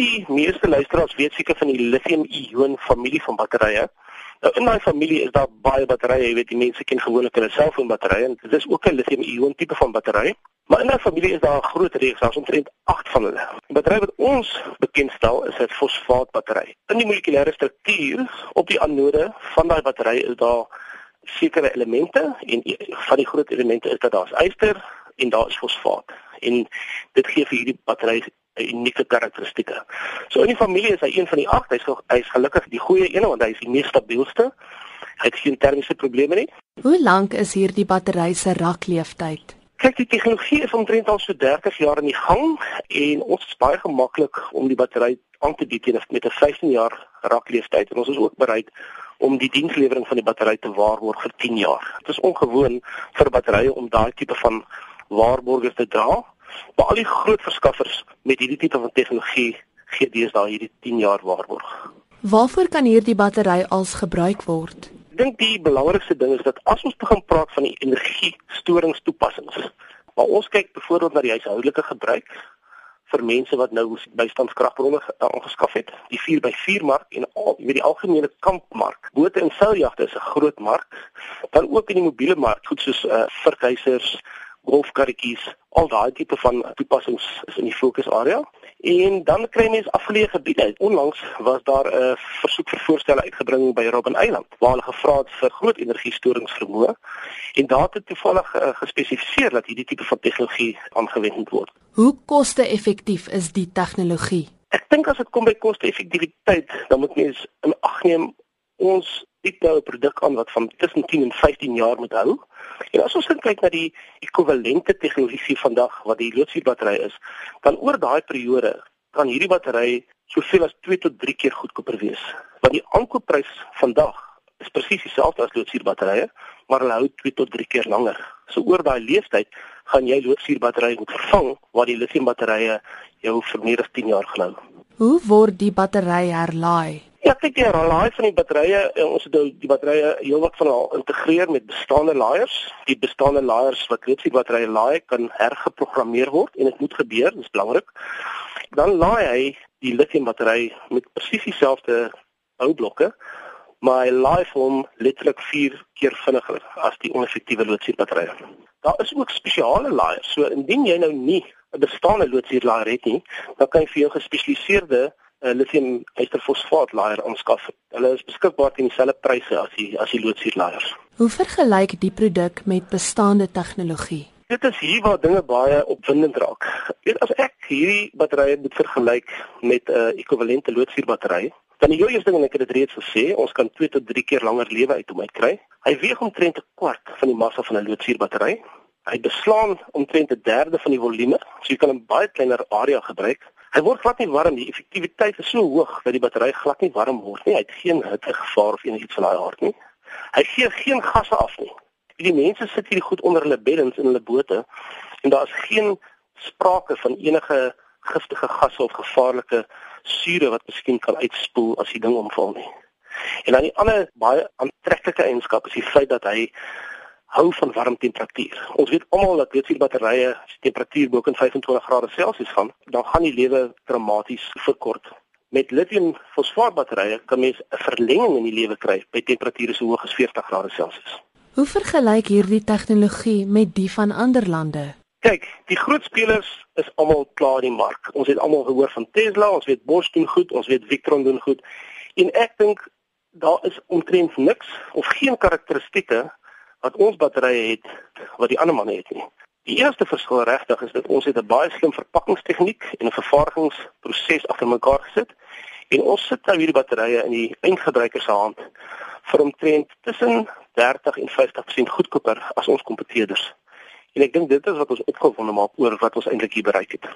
die meeste luisteraars weet seker van die lithium-ion familie van batterye. Nou in daai familie is daar baie batterye, jy weet die mense ken gewoonlik hulle selfoonbatterye en dit is ook 'n lithium-ion tipe van battery. Maar in daai familie is daar 'n groot reeks, daar's omtrent 8 van hulle. Die battery wat ons bekendstel is 'n fosfaatbattery. In die molekulêre struktuur op die anode van daai battery is daar sekere elemente en van die groot elemente is dat daar's yster en daar is fosfaat. En dit gee vir hierdie battery unieke karakteristieke. So in die familie is hy een van die 8. Hy's hy's gelukkig die goeie een want hy is die mees stabielste. Hy het geen termiese probleme nie. Hoe lank is hierdie battery se rakleeftyd? Kyk, die tegnologie is omtrent al so 30 jaar in die gang en ons is baie gemaklik om die battery aan te bied met 'n 15 jaar rakleeftyd en ons is ook bereid om die dienslewering van die battery te waarborg vir 10 jaar. Dit is ongewoon vir batterye om daai tipe van waarborge te dra. Maar al die groot verskaffers met hierdie tipe van tegnologie gee deesdae hierdie 10 jaar waarborg. Waarvoor kan hierdie battery als gebruik word? Ek dink die belangrikste ding is dat as ons begin praat van die energiestoringstoepassings, maar ons kyk byvoorbeeld na die huishoudelike gebruik vir mense wat nou bystandskragbronne aangeskaf het, die 4x4 mark en al met die algemene kampmark. Bote en seiljagte is 'n groot mark, dan ook in die mobiele mark, goed soos uh, verhuisers, golfkarretjies, al daai tipe van toepassings is in die fokusarea. En dan kry mens afgeleë gebiede. Onlangs was daar 'n versoek vir voorstelle uitgebring by Robben Island waar hulle gevra het vir groot energiestoringsvermoë en daar het toevallig uh, gespesifiseer dat hierdie tipe van tegnologie aangewend moet word. Hoe koste-effektief is die tegnologie? Ek dink as dit kom by koste-effektiwiteit, dan moet mens in ag neem ons bied nou 'n produk aan wat van tussen 10 en 15 jaar moet hou. En as ons kyk na die ekwivalente tegnologie vandag wat die loodsuurbattery is, dan oor daai periode kan hierdie battery soveel as 2 tot 3 keer goedkoper wees. Want die aankoopprys vandag is presies dieselfde as loodsuurbatterye, maar hulle hou 2 tot 3 keer langer. So oor daai leeftyd gaan jy loodsuurbatterye moet vervang waar die lithiumbatterye jou vir meer as 10 jaar gaan hou. Hoe word die battery herlaai? Ja, kyk jy, raai van die batterye, eh, ons het nou die batterye heelwat van al integreer met bestaande laaiers. Die bestaande laaiers wat reeds die batterye laai, kan hergeprogrammeer word en dit moet gebeur, dis belangrik. Dan laai hy die lithium battery met presies dieselfde boublokke, maar hy laai hom letterlik 4 keer vinniger as die oneffektiewe loodsuurbatterye. Daar is ook spesiale laaiers. So indien jy nou nie 'n bestaande loodsuurlaaier het nie, dan kan jy vir jou gespesialiseerde 'n uh, lithium ysterfosfaat laaier aanskaf. Hulle is beskikbaar teen dieselfde pryse as die as die loodsuurlaaiers. Hoe vergelyk die produk met bestaande tegnologie? Dit is hier waar dinge baie opwindend raak. Eers as ek hierdie batterye moet vergelyk met 'n uh, ekwivalente loodsuurbattery, dan die eerste ding en ek het dit reeds gesê, ons kan 2 tot 3 keer langer lewe uit hom uitkry. Hy weeg omtrent 'n kwart van die massa van 'n loodsuurbattery. Hy beslaan omtrent 'n derde van die volume, so jy kan 'n baie kleiner area gebruik. Hy word glad nie warm nie. Die effektiwiteit is so hoog dat die battery glad nie warm word nie. Hy het geen hittegevaar of enigiets van daai aard nie. Hy gee geen gasse af nie. Die mense sit hier goed onder hulle beddens in hulle bote en daar is geen sprake van enige giftige gasse of gevaarlike sure wat miskien kan uitspoel as die ding omval nie. En dan die ander baie aantreklike eienskap is die feit dat hy hou van warm temperatuur. Ons weet almal dat weet hierdie batterye as die temperatuur bo kan 25 grade Celsius gaan, dan gaan die lewe dramaties verkort. Met lithium fosfaatbatterye kan mens 'n verlenging in die lewe kry by temperature so hoog as 40 grade Celsius. Hoe vergelyk hierdie tegnologie met die van ander lande? Kyk, die groot spelers is almal klaar in die mark. Ons het almal gehoor van Tesla, ons weet Bosch doen goed, ons weet Victron doen goed. En ek dink daar is omtrent niks of geen karakteristikke wat ons batterye het wat die ander manne het nie. Die eerste verskil regtig is dat ons het 'n baie slim verpakkingstegniek en 'n vervaardigingsproses agter mekaar gesit en ons sit nou hierdie batterye in die eindgebruiker se hand vir omtrent tussen 30 en 50% goedkoper as ons kompetiteurs. En ek dink dit is wat ons opgewonde maak oor wat ons eintlik hier bereik het.